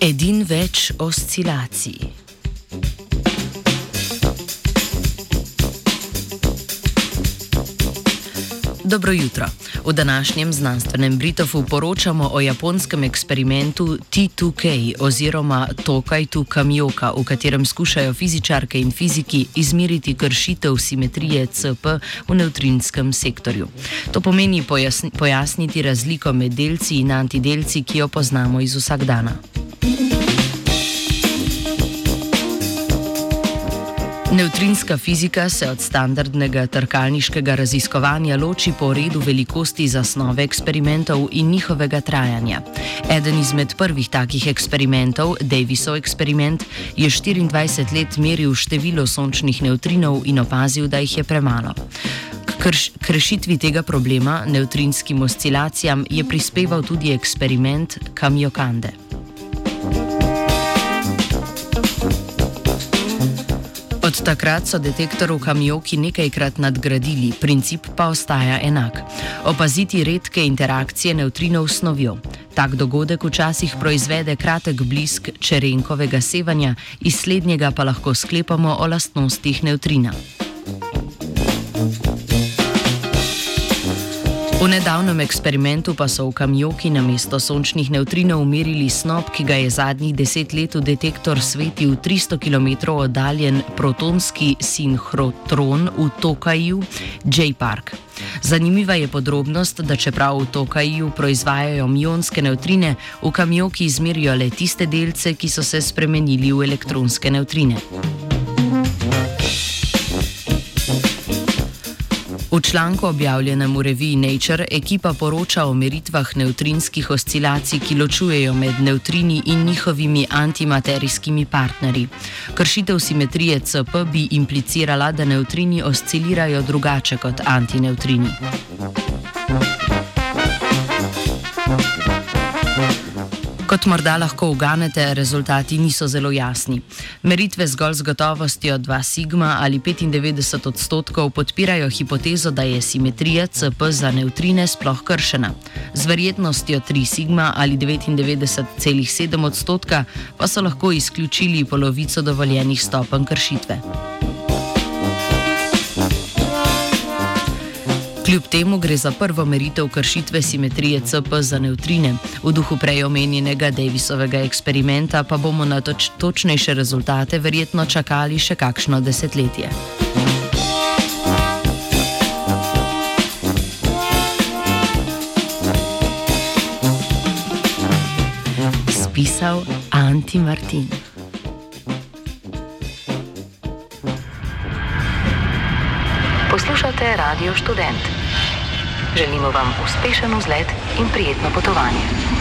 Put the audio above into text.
Edin več oscilacij. Dobro jutro. V današnjem znanstvenem Britofu poročamo o japonskem eksperimentu T2K oziroma Tokaj-tu Kamioka, v katerem skušajo fizičarke in fiziki izmeriti kršitev simetrije CP v neutrinskem sektorju. To pomeni pojasni, pojasniti razliko med delci in antidelci, ki jo poznamo iz vsakdana. Neutrinska fizika se od standardnega trkalniškega raziskovanja loči po redu velikosti zasnove eksperimentov in njihovega trajanja. Eden izmed prvih takih eksperimentov, Davisov eksperiment, je 24 let meril število sončnih neutrinov in opazil, da jih je premalo. K rešitvi tega problema, neutrinskim oscilacijam, je prispeval tudi eksperiment Kamiokande. Od takrat so detektor v kamioki nekajkrat nadgradili, princip pa ostaja enak: opaziti redke interakcije neutrinov s snovjo. Tak dogodek včasih proizvede kratek blisk čerenkovega sevanja, iz slednjega pa lahko sklepamo o lastnostih neutrina. V nedavnem eksperimentu pa so v kamioki na mesto sončnih neutrinov umirili snop, ki ga je zadnjih deset let v detektor svetil 300 km oddaljen protonski sinhrotron v Tokaju, J-Park. Zanimiva je podrobnost, da čeprav v Tokaju proizvajajo mionske neutrine, v kamioki izmerijo le tiste delce, ki so se spremenili v elektronske neutrine. V članku objavljenem v reviji Nature ekipa poroča o meritvah neutrinskih oscilacij, ki ločujejo med neutrini in njihovimi antimaterijskimi partnerji. Kršitev simetrije CP bi implicirala, da neutrini oscilirajo drugače kot antineutrini. Kot morda lahko uganete, rezultati niso zelo jasni. Meritve zgolj z gotovostjo 2 sigma ali 95 odstotkov podpirajo hipotezo, da je simetrija CP za neutrine sploh kršena. Z verjetnostjo 3 sigma ali 99,7 odstotka pa so lahko izključili polovico dovoljenih stopenj kršitve. Kljub temu gre za prvo meritev kršitve simetrije CP za neutrine. V duhu prej omenjenega Davisovega eksperimenta pa bomo na toč točnejše rezultate verjetno čakali še kakšno desetletje. Spisal Anti Martin. Poslušate Radio Student. Želimo vam uspešen vzlet in prijetno potovanje.